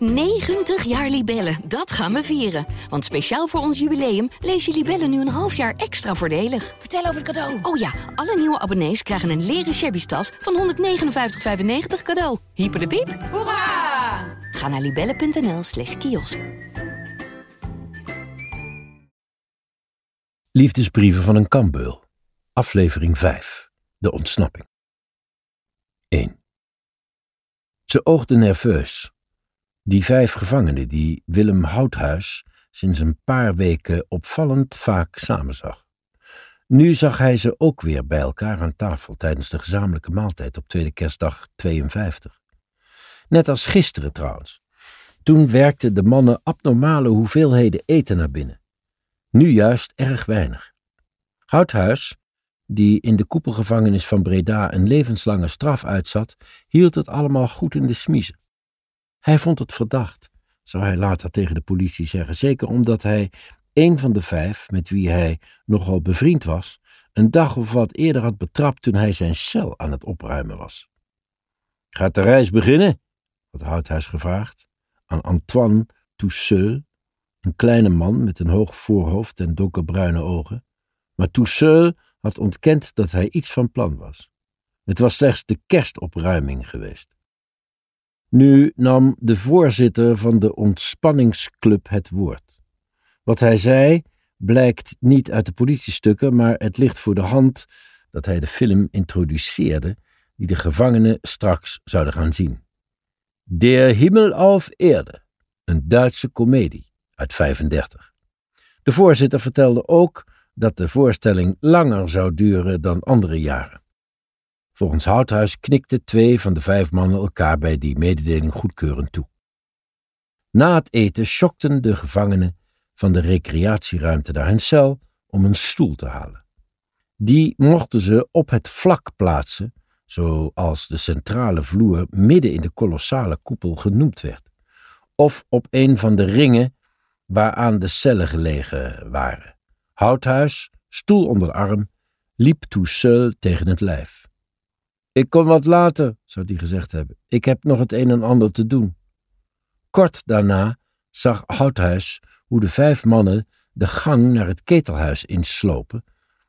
90 jaar Libellen, dat gaan we vieren. Want speciaal voor ons jubileum lees je Libellen nu een half jaar extra voordelig. Vertel over het cadeau. Oh ja, alle nieuwe abonnees krijgen een leren shabby tas van 159,95 cadeau. Hyper de piep. Hoera! Ga naar libellen.nl slash kiosk. Liefdesbrieven van een kambeul. Aflevering 5. De ontsnapping. 1. Ze oogde nerveus. Die vijf gevangenen die Willem Houthuis sinds een paar weken opvallend vaak samenzag. Nu zag hij ze ook weer bij elkaar aan tafel tijdens de gezamenlijke maaltijd op tweede kerstdag 52. Net als gisteren trouwens. Toen werkten de mannen abnormale hoeveelheden eten naar binnen. Nu juist erg weinig. Houthuis, die in de koepelgevangenis van Breda een levenslange straf uitzat, hield het allemaal goed in de smiezen. Hij vond het verdacht, zou hij later tegen de politie zeggen, zeker omdat hij een van de vijf, met wie hij nogal bevriend was, een dag of wat eerder had betrapt toen hij zijn cel aan het opruimen was. Gaat de reis beginnen? had Houthuis gevraagd aan Antoine Tousseul, een kleine man met een hoog voorhoofd en donkerbruine ogen. Maar Tousseul had ontkend dat hij iets van plan was. Het was slechts de kerstopruiming geweest. Nu nam de voorzitter van de ontspanningsclub het woord. Wat hij zei blijkt niet uit de politiestukken, maar het ligt voor de hand dat hij de film introduceerde die de gevangenen straks zouden gaan zien. Der Himmel auf Erde, een Duitse komedie uit 35. De voorzitter vertelde ook dat de voorstelling langer zou duren dan andere jaren. Volgens Houthuis knikten twee van de vijf mannen elkaar bij die mededeling goedkeurend toe. Na het eten schokten de gevangenen van de recreatieruimte naar hun cel om een stoel te halen. Die mochten ze op het vlak plaatsen, zoals de centrale vloer midden in de kolossale koepel genoemd werd, of op een van de ringen waaraan de cellen gelegen waren. Houthuis, stoel onder de arm, liep Tousseul tegen het lijf. Ik kom wat later, zou hij gezegd hebben. Ik heb nog het een en ander te doen. Kort daarna zag Houthuis hoe de vijf mannen de gang naar het ketelhuis inslopen,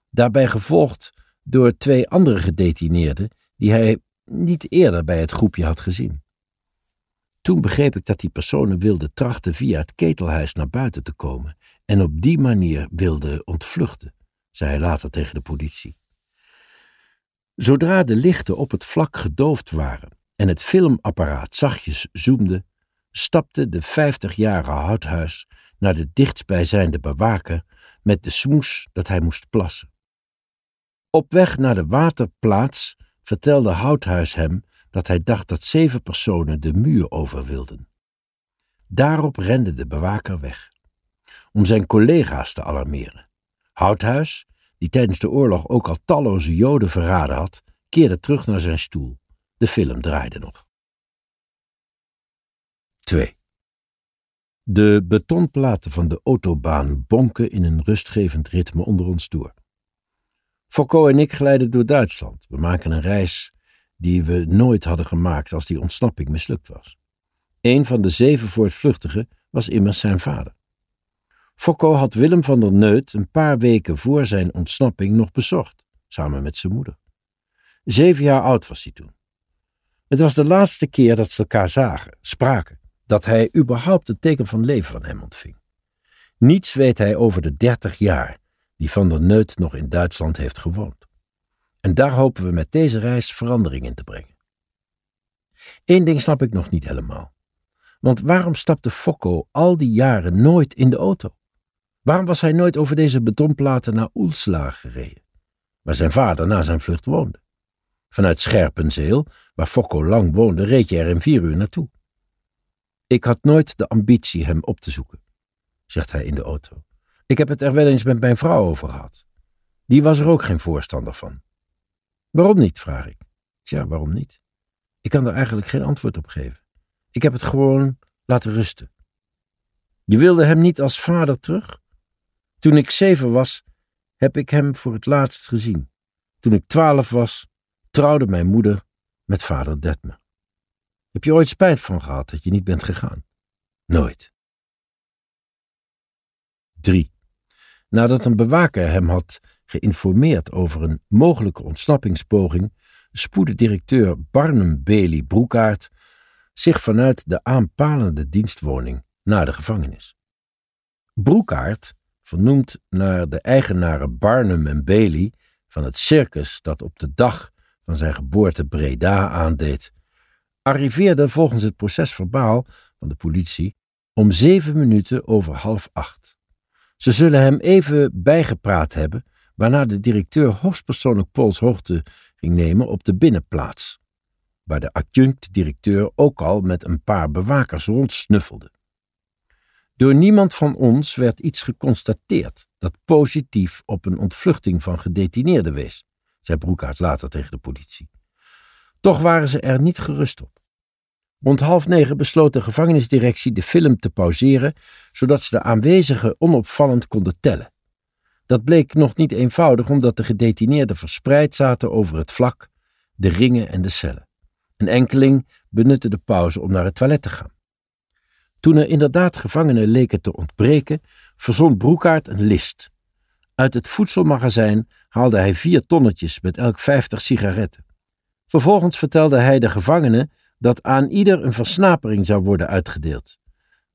daarbij gevolgd door twee andere gedetineerden die hij niet eerder bij het groepje had gezien. Toen begreep ik dat die personen wilden trachten via het ketelhuis naar buiten te komen en op die manier wilden ontvluchten, zei hij later tegen de politie. Zodra de lichten op het vlak gedoofd waren en het filmapparaat zachtjes zoomde, stapte de vijftigjarige houthuis naar de dichtstbijzijnde bewaker met de smoes dat hij moest plassen. Op weg naar de waterplaats vertelde Houthuis hem dat hij dacht dat zeven personen de muur over wilden. Daarop rende de bewaker weg, om zijn collega's te alarmeren. Houthuis, die tijdens de oorlog ook al talloze Joden verraden had, keerde terug naar zijn stoel. De film draaide nog. 2. De betonplaten van de autobaan bonken in een rustgevend ritme onder ons door. Foucault en ik glijden door Duitsland. We maken een reis die we nooit hadden gemaakt als die ontsnapping mislukt was. Een van de zeven voortvluchtigen was immers zijn vader. Foucault had Willem van der Neut een paar weken voor zijn ontsnapping nog bezocht, samen met zijn moeder. Zeven jaar oud was hij toen. Het was de laatste keer dat ze elkaar zagen, spraken, dat hij überhaupt een teken van leven van hem ontving. Niets weet hij over de dertig jaar die Van der Neut nog in Duitsland heeft gewoond. En daar hopen we met deze reis verandering in te brengen. Eén ding snap ik nog niet helemaal. Want waarom stapte Fokko al die jaren nooit in de auto? Waarom was hij nooit over deze betonplaten naar Oelsla gereden, waar zijn vader na zijn vlucht woonde? Vanuit Scherpenzeel, waar Fokko lang woonde, reed je er in vier uur naartoe. Ik had nooit de ambitie hem op te zoeken, zegt hij in de auto. Ik heb het er wel eens met mijn vrouw over gehad. Die was er ook geen voorstander van. Waarom niet, vraag ik. Tja, waarom niet? Ik kan er eigenlijk geen antwoord op geven. Ik heb het gewoon laten rusten. Je wilde hem niet als vader terug? Toen ik zeven was, heb ik hem voor het laatst gezien. Toen ik twaalf was, trouwde mijn moeder met vader Detmer. Heb je ooit spijt van gehad dat je niet bent gegaan? Nooit. 3. Nadat een bewaker hem had geïnformeerd over een mogelijke ontsnappingspoging, spoedde directeur Barnum Bailey Broekaart zich vanuit de aanpalende dienstwoning naar de gevangenis. Broekaart, vernoemd naar de eigenaren Barnum en Bailey van het circus dat op de dag van zijn geboorte Breda aandeed, arriveerde volgens het procesverbaal van de politie om zeven minuten over half acht. Ze zullen hem even bijgepraat hebben, waarna de directeur hoogstpersoonlijk polshoogte ging nemen op de binnenplaats, waar de adjunct-directeur ook al met een paar bewakers rondsnuffelde. Door niemand van ons werd iets geconstateerd dat positief op een ontvluchting van gedetineerden wees, zei Broekhaart later tegen de politie. Toch waren ze er niet gerust op. Rond half negen besloot de gevangenisdirectie de film te pauzeren, zodat ze de aanwezigen onopvallend konden tellen. Dat bleek nog niet eenvoudig, omdat de gedetineerden verspreid zaten over het vlak, de ringen en de cellen. Een enkeling benutte de pauze om naar het toilet te gaan. Toen er inderdaad gevangenen leken te ontbreken, verzon Broekaart een list. Uit het voedselmagazijn haalde hij vier tonnetjes met elk vijftig sigaretten. Vervolgens vertelde hij de gevangenen dat aan ieder een versnapering zou worden uitgedeeld.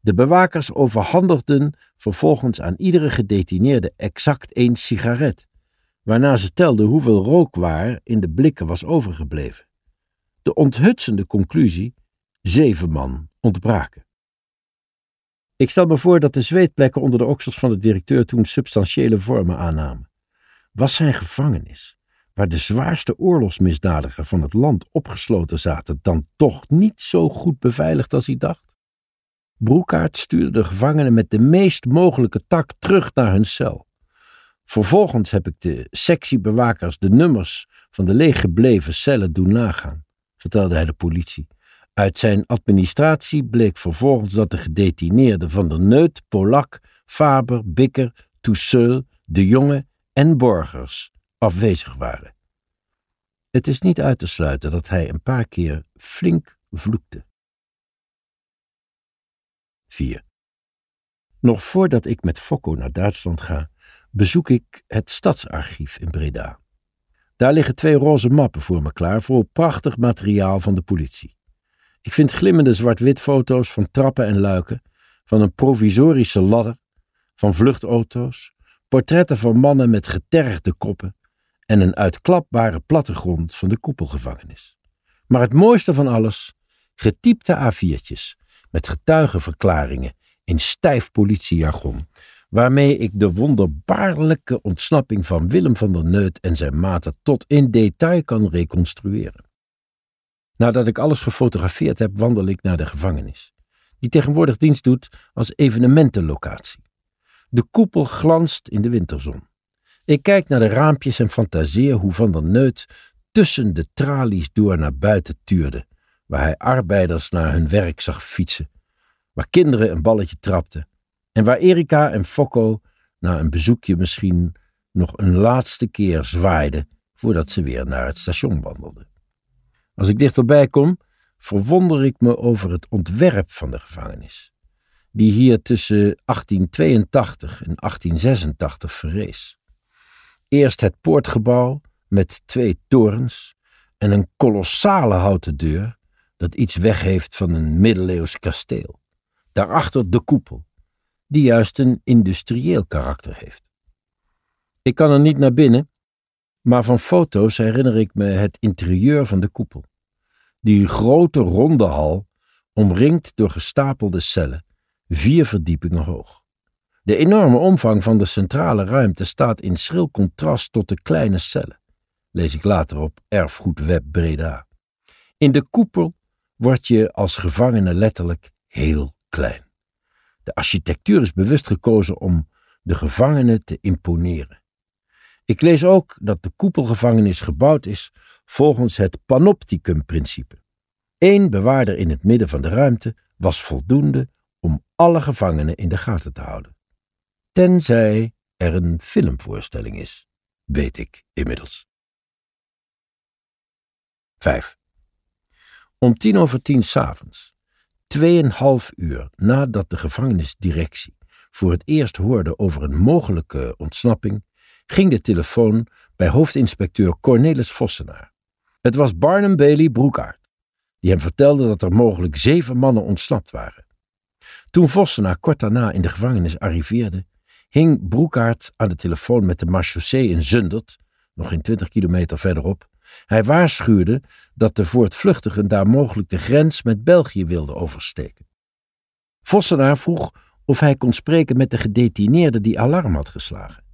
De bewakers overhandigden vervolgens aan iedere gedetineerde exact één sigaret, waarna ze telden hoeveel rookwaar in de blikken was overgebleven. De onthutsende conclusie: zeven man ontbraken. Ik stel me voor dat de zweetplekken onder de oksels van de directeur toen substantiële vormen aannamen. Was zijn gevangenis, waar de zwaarste oorlogsmisdadigers van het land opgesloten zaten, dan toch niet zo goed beveiligd als hij dacht? Broekaert stuurde de gevangenen met de meest mogelijke tak terug naar hun cel. Vervolgens heb ik de sectiebewakers de nummers van de leeggebleven cellen doen nagaan, vertelde hij de politie. Uit zijn administratie bleek vervolgens dat de gedetineerden van der Neut, Polak, Faber, Bikker, Tousseul, De Jonge en Borgers afwezig waren. Het is niet uit te sluiten dat hij een paar keer flink vloekte. 4. Nog voordat ik met Fokko naar Duitsland ga, bezoek ik het stadsarchief in Breda. Daar liggen twee roze mappen voor me klaar, vol prachtig materiaal van de politie. Ik vind glimmende zwart-wit foto's van trappen en luiken, van een provisorische ladder, van vluchtauto's, portretten van mannen met getergde koppen en een uitklapbare plattegrond van de koepelgevangenis. Maar het mooiste van alles, getypte A4'tjes met getuigenverklaringen in stijf politiejargon, waarmee ik de wonderbaarlijke ontsnapping van Willem van der Neut en zijn maten tot in detail kan reconstrueren. Nadat ik alles gefotografeerd heb, wandel ik naar de gevangenis, die tegenwoordig dienst doet als evenementenlocatie. De koepel glanst in de winterzon. Ik kijk naar de raampjes en fantaseer hoe Van der Neut tussen de tralies door naar buiten tuurde, waar hij arbeiders naar hun werk zag fietsen, waar kinderen een balletje trapten en waar Erika en Fokko na een bezoekje misschien nog een laatste keer zwaaiden voordat ze weer naar het station wandelden. Als ik dichterbij kom, verwonder ik me over het ontwerp van de gevangenis, die hier tussen 1882 en 1886 verrees. Eerst het poortgebouw met twee torens en een kolossale houten deur dat iets weg heeft van een middeleeuws kasteel. Daarachter de koepel, die juist een industrieel karakter heeft. Ik kan er niet naar binnen, maar van foto's herinner ik me het interieur van de koepel. Die grote ronde hal, omringd door gestapelde cellen, vier verdiepingen hoog. De enorme omvang van de centrale ruimte staat in schril contrast tot de kleine cellen, lees ik later op Erfgoedweb Breda. In de koepel word je als gevangene letterlijk heel klein. De architectuur is bewust gekozen om de gevangenen te imponeren. Ik lees ook dat de koepelgevangenis gebouwd is volgens het panopticum-principe. Eén bewaarder in het midden van de ruimte was voldoende om alle gevangenen in de gaten te houden. Tenzij er een filmvoorstelling is, weet ik inmiddels. 5. Om tien over tien s'avonds, Tweeënhalf uur nadat de gevangenisdirectie voor het eerst hoorde over een mogelijke ontsnapping, ging de telefoon bij hoofdinspecteur Cornelis Vossenaar. Het was Barnum Bailey Broekaert, die hem vertelde dat er mogelijk zeven mannen ontsnapt waren. Toen Vossenaar kort daarna in de gevangenis arriveerde, hing Broekaert aan de telefoon met de marechaussee in Zundert, nog geen twintig kilometer verderop. Hij waarschuwde dat de voortvluchtigen daar mogelijk de grens met België wilden oversteken. Vossenaar vroeg of hij kon spreken met de gedetineerde die alarm had geslagen.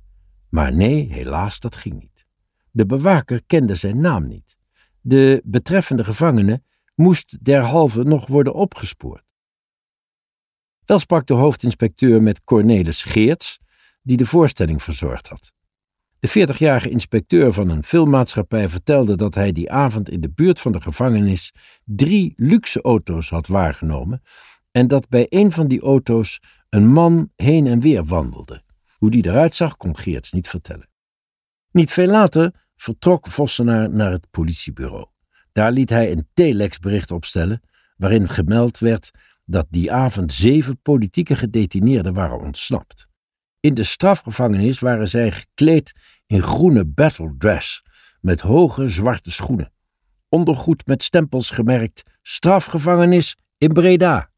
Maar nee, helaas, dat ging niet. De bewaker kende zijn naam niet. De betreffende gevangene moest derhalve nog worden opgespoord. Wel sprak de hoofdinspecteur met Cornelis Geerts, die de voorstelling verzorgd had. De 40-jarige inspecteur van een filmmaatschappij vertelde dat hij die avond in de buurt van de gevangenis drie luxe auto's had waargenomen en dat bij een van die auto's een man heen en weer wandelde. Hoe die eruit zag, kon Geerts niet vertellen. Niet veel later vertrok Vossenaar naar het politiebureau. Daar liet hij een telexbericht opstellen, waarin gemeld werd dat die avond zeven politieke gedetineerden waren ontsnapt. In de strafgevangenis waren zij gekleed in groene battle dress, met hoge zwarte schoenen. Ondergoed met stempels gemerkt: strafgevangenis in Breda.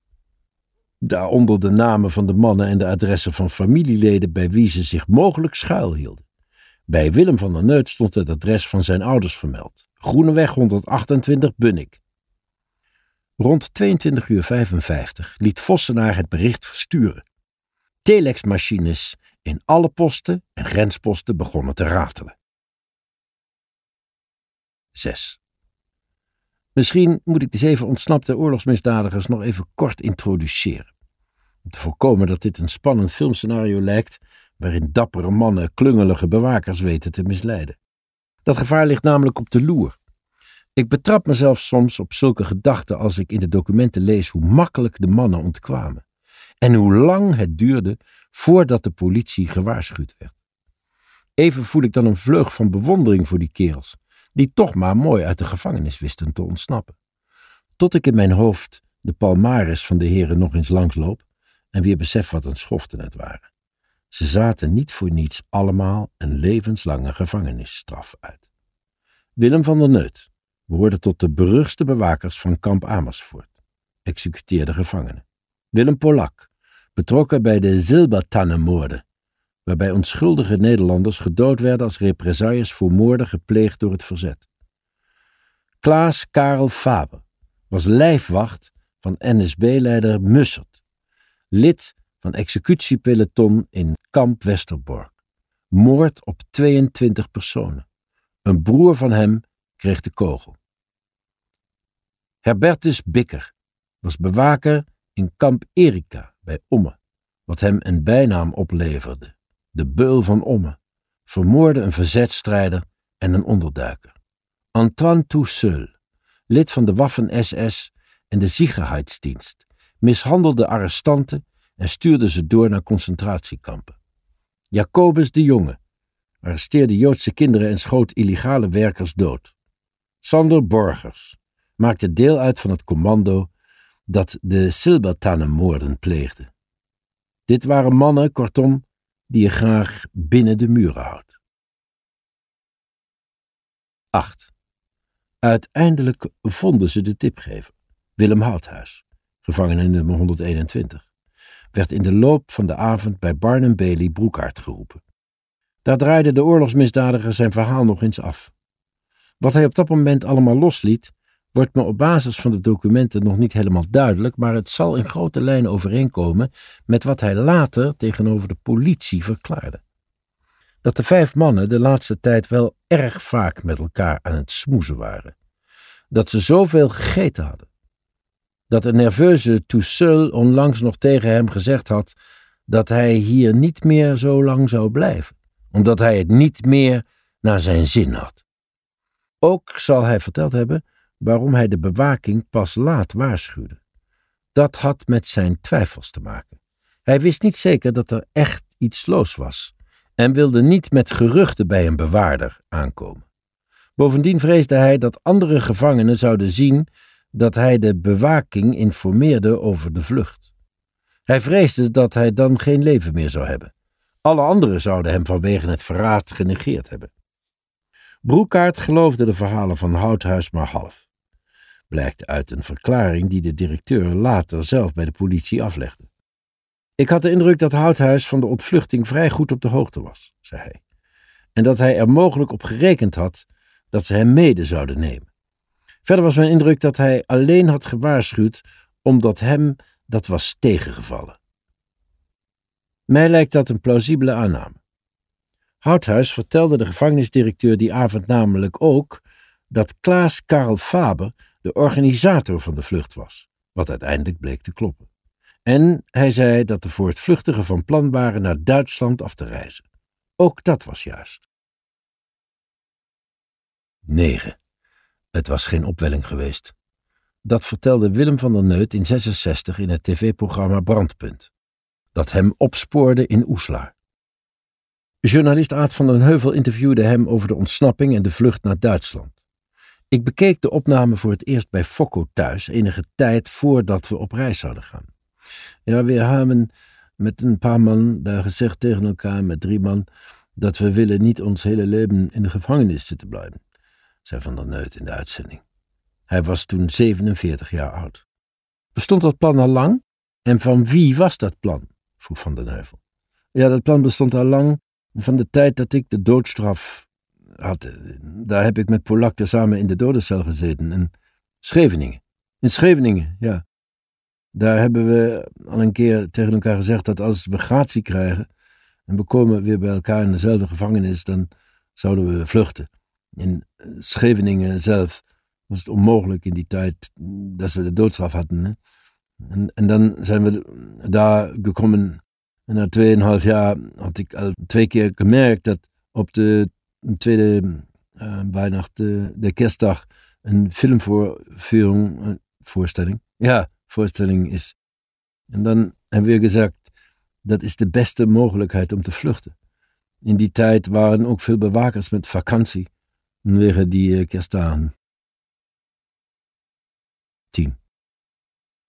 Daaronder de namen van de mannen en de adressen van familieleden bij wie ze zich mogelijk schuilhielden. Bij Willem van der Neut stond het adres van zijn ouders vermeld. Groeneweg 128 Bunnik. Rond 22 uur 55 liet Vossenaar het bericht versturen. Telexmachines in alle posten en grensposten begonnen te ratelen. 6. Misschien moet ik de zeven ontsnapte oorlogsmisdadigers nog even kort introduceren. Om te voorkomen dat dit een spannend filmscenario lijkt, waarin dappere mannen klungelige bewakers weten te misleiden. Dat gevaar ligt namelijk op de loer. Ik betrap mezelf soms op zulke gedachten als ik in de documenten lees hoe makkelijk de mannen ontkwamen en hoe lang het duurde voordat de politie gewaarschuwd werd. Even voel ik dan een vleug van bewondering voor die kerels, die toch maar mooi uit de gevangenis wisten te ontsnappen. Tot ik in mijn hoofd de palmares van de heren nog eens langsloop en weer besef wat een schoften het waren. Ze zaten niet voor niets allemaal een levenslange gevangenisstraf uit. Willem van der Neut behoorde tot de beruchtste bewakers van kamp Amersfoort, executeerde gevangenen. Willem Polak, betrokken bij de Zilbertannenmoorden, waarbij onschuldige Nederlanders gedood werden als represailles voor moorden gepleegd door het verzet. Klaas Karel Faber was lijfwacht van NSB-leider Mussert, lid van executiepeloton in kamp Westerbork. Moord op 22 personen. Een broer van hem kreeg de kogel. Herbertus Bikker was bewaker in kamp Erika bij Omme, wat hem een bijnaam opleverde, de beul van Omme, vermoorde een verzetstrijder en een onderduiker. Antoine Tousseul, lid van de Waffen-SS en de Sicherheidsdienst, mishandelde arrestanten en stuurde ze door naar concentratiekampen. Jacobus de Jonge arresteerde Joodse kinderen en schoot illegale werkers dood. Sander Borgers maakte deel uit van het commando dat de Silbertannenmoorden pleegde. Dit waren mannen, kortom, die je graag binnen de muren houdt. 8. Uiteindelijk vonden ze de tipgever, Willem Houthuis, gevangene nummer 121, werd in de loop van de avond bij Barnum Bailey Broekaart geroepen. Daar draaide de oorlogsmisdadiger zijn verhaal nog eens af. Wat hij op dat moment allemaal losliet, wordt me op basis van de documenten nog niet helemaal duidelijk, maar het zal in grote lijnen overeenkomen met wat hij later tegenover de politie verklaarde. Dat de vijf mannen de laatste tijd wel erg vaak met elkaar aan het smoezen waren. Dat ze zoveel gegeten hadden. Dat een nerveuze Tousseul onlangs nog tegen hem gezegd had dat hij hier niet meer zo lang zou blijven, omdat hij het niet meer naar zijn zin had. Ook zal hij verteld hebben waarom hij de bewaking pas laat waarschuwde. Dat had met zijn twijfels te maken. Hij wist niet zeker dat er echt iets los was en wilde niet met geruchten bij een bewaarder aankomen. Bovendien vreesde hij dat andere gevangenen zouden zien dat hij de bewaking informeerde over de vlucht. Hij vreesde dat hij dan geen leven meer zou hebben. Alle anderen zouden hem vanwege het verraad genegeerd hebben. Broekaart geloofde de verhalen van Houthuis maar half. Blijkt uit een verklaring die de directeur later zelf bij de politie aflegde. Ik had de indruk dat Houthuis van de ontvluchting vrij goed op de hoogte was, zei hij, en dat hij er mogelijk op gerekend had dat ze hem mede zouden nemen. Verder was mijn indruk dat hij alleen had gewaarschuwd omdat hem dat was tegengevallen. Mij lijkt dat een plausibele aanname. Houthuis vertelde de gevangenisdirecteur die avond namelijk ook dat Klaas Karel Faber de organisator van de vlucht was, wat uiteindelijk bleek te kloppen. En hij zei dat de voortvluchtigen van plan waren naar Duitsland af te reizen. Ook dat was juist. 9. Het was geen opwelling geweest. Dat vertelde Willem van der Neut in 66 in het tv-programma Brandpunt, dat hem opspoorde in Oeslaar. Journalist Aad van den Heuvel interviewde hem over de ontsnapping en de vlucht naar Duitsland. Ik bekeek de opname voor het eerst bij Fokko thuis, enige tijd voordat we op reis zouden gaan. Ja, we hebben met een paar man daar gezegd tegen elkaar, met drie man, dat we willen niet ons hele leven in de gevangenis zitten blijven, zei Van der Neut in de uitzending. Hij was toen 47 jaar oud. Bestond dat plan al lang? En van wie was dat plan? vroeg Van den Heuvel. Ja, dat plan bestond al lang van de tijd dat ik de doodstraf had. Daar heb ik met Polak samen in de dodencel gezeten. In Scheveningen. In Scheveningen, ja. Daar hebben we al een keer tegen elkaar gezegd dat als we gratie krijgen en we komen weer bij elkaar in dezelfde gevangenis, dan zouden we vluchten. In Scheveningen zelf was het onmogelijk in die tijd dat we de doodstraf hadden. Hè? En, dan zijn we daar gekomen. En na tweeënhalf jaar had ik al twee keer gemerkt dat op de tweede uh, de, de kerstdag, een filmvoorführung, een voorstelling, ja, voorstelling is. En dan hebben we gezegd, dat is de beste mogelijkheid om te vluchten. In die tijd waren ook veel bewakers met vakantie, vanwege die kerstdagen. 10.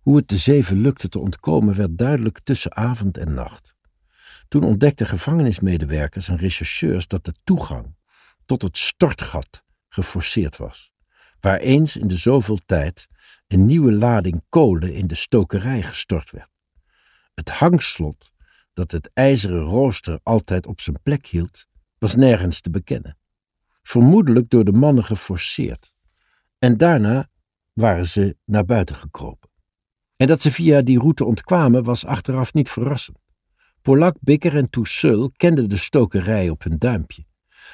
Hoe het de zeven lukte te ontkomen werd duidelijk tussen avond en nacht. Toen ontdekten gevangenismedewerkers en rechercheurs dat de toegang tot het stortgat geforceerd was, waar eens in de zoveel tijd een nieuwe lading kolen in de stokerij gestort werd. Het hangslot dat het ijzeren rooster altijd op zijn plek hield, was nergens te bekennen. Vermoedelijk door de mannen geforceerd. En daarna waren ze naar buiten gekropen. En dat ze via die route ontkwamen was achteraf niet verrassend. Polak, Bikker en Tousseul kenden de stokerij op hun duimpje.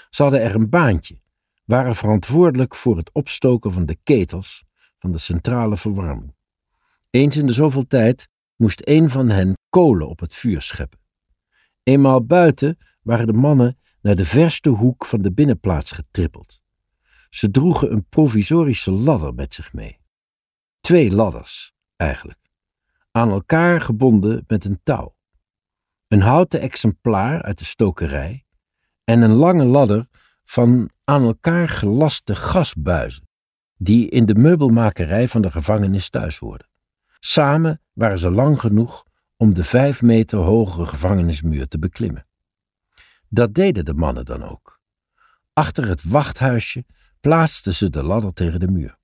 Ze hadden er een baantje, waren verantwoordelijk voor het opstoken van de ketels van de centrale verwarming. Eens in de zoveel tijd moest een van hen kolen op het vuur scheppen. Eenmaal buiten waren de mannen naar de verste hoek van de binnenplaats getrippeld. Ze droegen een provisorische ladder met zich mee. Twee ladders, eigenlijk, aan elkaar gebonden met een touw. Een houten exemplaar uit de stokerij en een lange ladder van aan elkaar gelaste gasbuizen, die in de meubelmakerij van de gevangenis thuis hoorden. Samen waren ze lang genoeg om de vijf meter hoge gevangenismuur te beklimmen. Dat deden de mannen dan ook. Achter het wachthuisje plaatsten ze de ladder tegen de muur.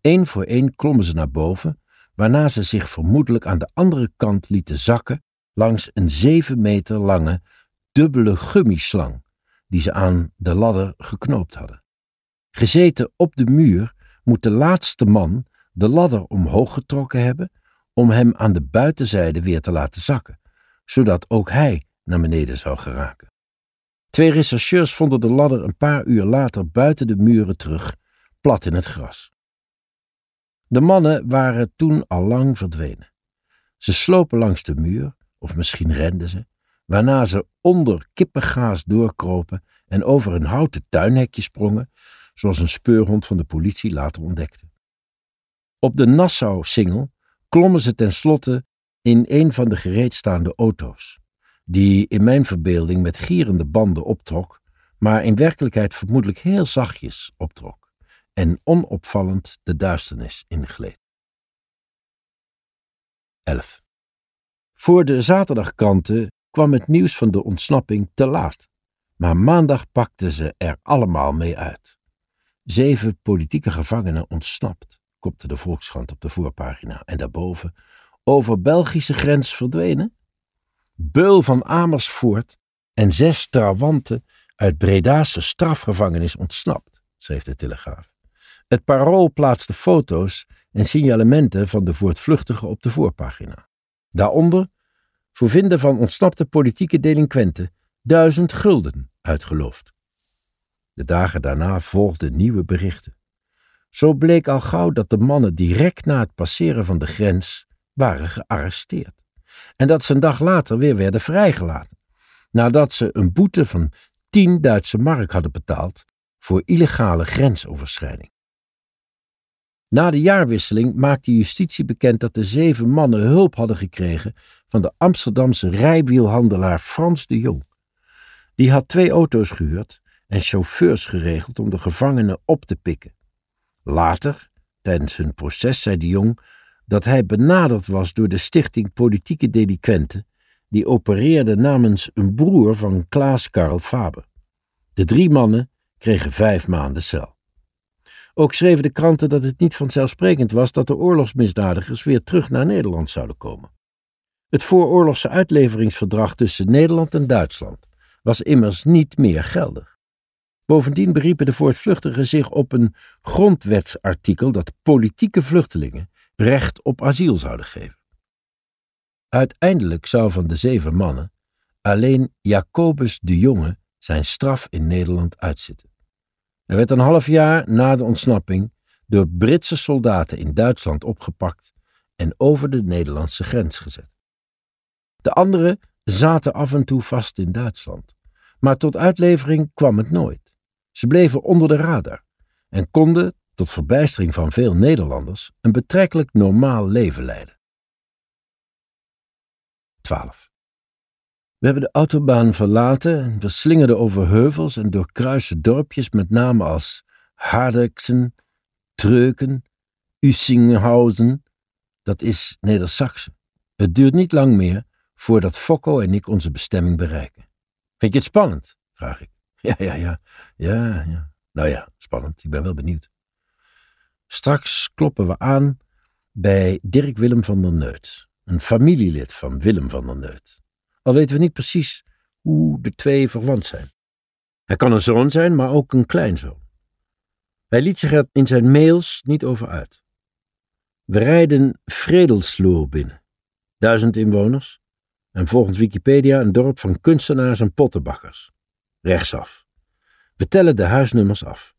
Eén voor één klommen ze naar boven, waarna ze zich vermoedelijk aan de andere kant lieten zakken langs een zeven meter lange, dubbele gummislang die ze aan de ladder geknoopt hadden. Gezeten op de muur moet de laatste man de ladder omhoog getrokken hebben om hem aan de buitenzijde weer te laten zakken, zodat ook hij naar beneden zou geraken. Twee rechercheurs vonden de ladder een paar uur later buiten de muren terug, plat in het gras. De mannen waren toen al lang verdwenen. Ze slopen langs de muur, of misschien renden ze, waarna ze onder kippengaas doorkropen en over een houten tuinhekje sprongen, zoals een speurhond van de politie later ontdekte. Op de Nassau-singel klommen ze tenslotte in een van de gereedstaande auto's, die in mijn verbeelding met gierende banden optrok, maar in werkelijkheid vermoedelijk heel zachtjes optrok en onopvallend de duisternis ingleed. 11. Voor de zaterdagkranten kwam het nieuws van de ontsnapping te laat, maar maandag pakten ze er allemaal mee uit. Zeven politieke gevangenen ontsnapt, kopte de Volkskrant op de voorpagina. En daarboven, over Belgische grens verdwenen? Beul van Amersfoort en zes trawanten uit Breda's strafgevangenis ontsnapt, schreef de Telegraaf. Het Parool plaatste foto's en signalementen van de voortvluchtigen op de voorpagina. Daaronder, voor vinden van ontsnapte politieke delinquenten, duizend gulden uitgeloofd. De dagen daarna volgden nieuwe berichten. Zo bleek al gauw dat de mannen direct na het passeren van de grens waren gearresteerd. En dat ze een dag later weer werden vrijgelaten, nadat ze een boete van 10 Duitse mark hadden betaald voor illegale grensoverschrijding. Na de jaarwisseling maakte justitie bekend dat de zeven mannen hulp hadden gekregen van de Amsterdamse rijwielhandelaar Frans de Jong. Die had twee auto's gehuurd en chauffeurs geregeld om de gevangenen op te pikken. Later, tijdens hun proces, zei de Jong dat hij benaderd was door de Stichting Politieke Delinquenten, die opereerde namens een broer van Klaas Karl Faber. De drie mannen kregen vijf maanden cel. Ook schreven de kranten dat het niet vanzelfsprekend was dat de oorlogsmisdadigers weer terug naar Nederland zouden komen. Het vooroorlogse uitleveringsverdrag tussen Nederland en Duitsland was immers niet meer geldig. Bovendien beriepen de voortvluchtigen zich op een grondwetsartikel dat politieke vluchtelingen recht op asiel zouden geven. Uiteindelijk zou van de zeven mannen alleen Jacobus de Jonge zijn straf in Nederland uitzitten. Hij werd een half jaar na de ontsnapping door Britse soldaten in Duitsland opgepakt en over de Nederlandse grens gezet. De anderen zaten af en toe vast in Duitsland, maar tot uitlevering kwam het nooit. Ze bleven onder de radar en konden, tot verbijstering van veel Nederlanders, een betrekkelijk normaal leven leiden. 12. We hebben de autobaan verlaten en we slingerden over heuvels en doorkruisen dorpjes met namen als Hardeksen, Treuken, Ussinghausen. Dat is Neder-Saxe. Het duurt niet lang meer voordat Fokko en ik onze bestemming bereiken. Vind je het spannend? vraag ik. Ja, ja, ja. Ja, ja. Nou ja, spannend. Ik ben wel benieuwd. Straks kloppen we aan bij Dirk Willem van der Neut, een familielid van Willem van der Neut. Al weten we niet precies hoe de twee verwant zijn. Hij kan een zoon zijn, maar ook een kleinzoon. Hij liet zich er in zijn mails niet over uit. We rijden Vredelsloor binnen. Duizend inwoners. En volgens Wikipedia een dorp van kunstenaars en pottenbakkers. Rechtsaf. We tellen de huisnummers af.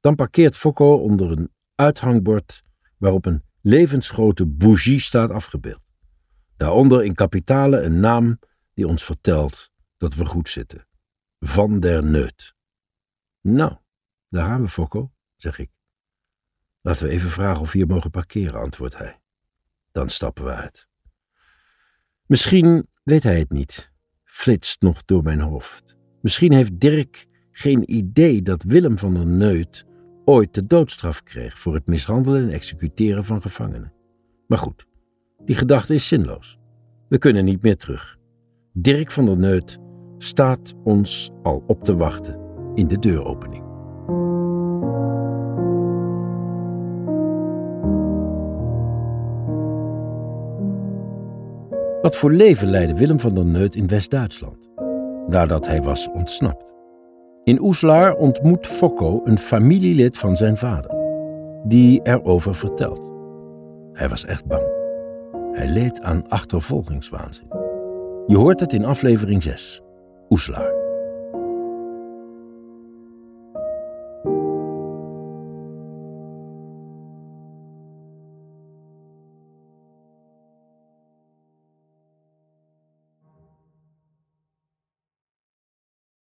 Dan parkeert Fokko onder een uithangbord waarop een levensgrote bougie staat afgebeeld. Daaronder in kapitalen een naam die ons vertelt dat we goed zitten. Van der Neut. Nou, daar gaan we, Fokko, zeg ik. Laten we even vragen of we hier mogen parkeren, antwoordt hij. Dan stappen we uit. Misschien weet hij het niet, flitst nog door mijn hoofd. Misschien heeft Dirk geen idee dat Willem van der Neut ooit de doodstraf kreeg voor het mishandelen en executeren van gevangenen. Maar goed, die gedachte is zinloos. We kunnen niet meer terug. Dirk van der Neut staat ons al op te wachten in de deuropening. Wat voor leven leidde Willem van der Neut in West-Duitsland, nadat hij was ontsnapt? In Oeslaar ontmoet Fokko een familielid van zijn vader, die erover vertelt. Hij was echt bang. Hij leed aan achtervolgingswaanzin. Je hoort het in aflevering 6, Oeslaar.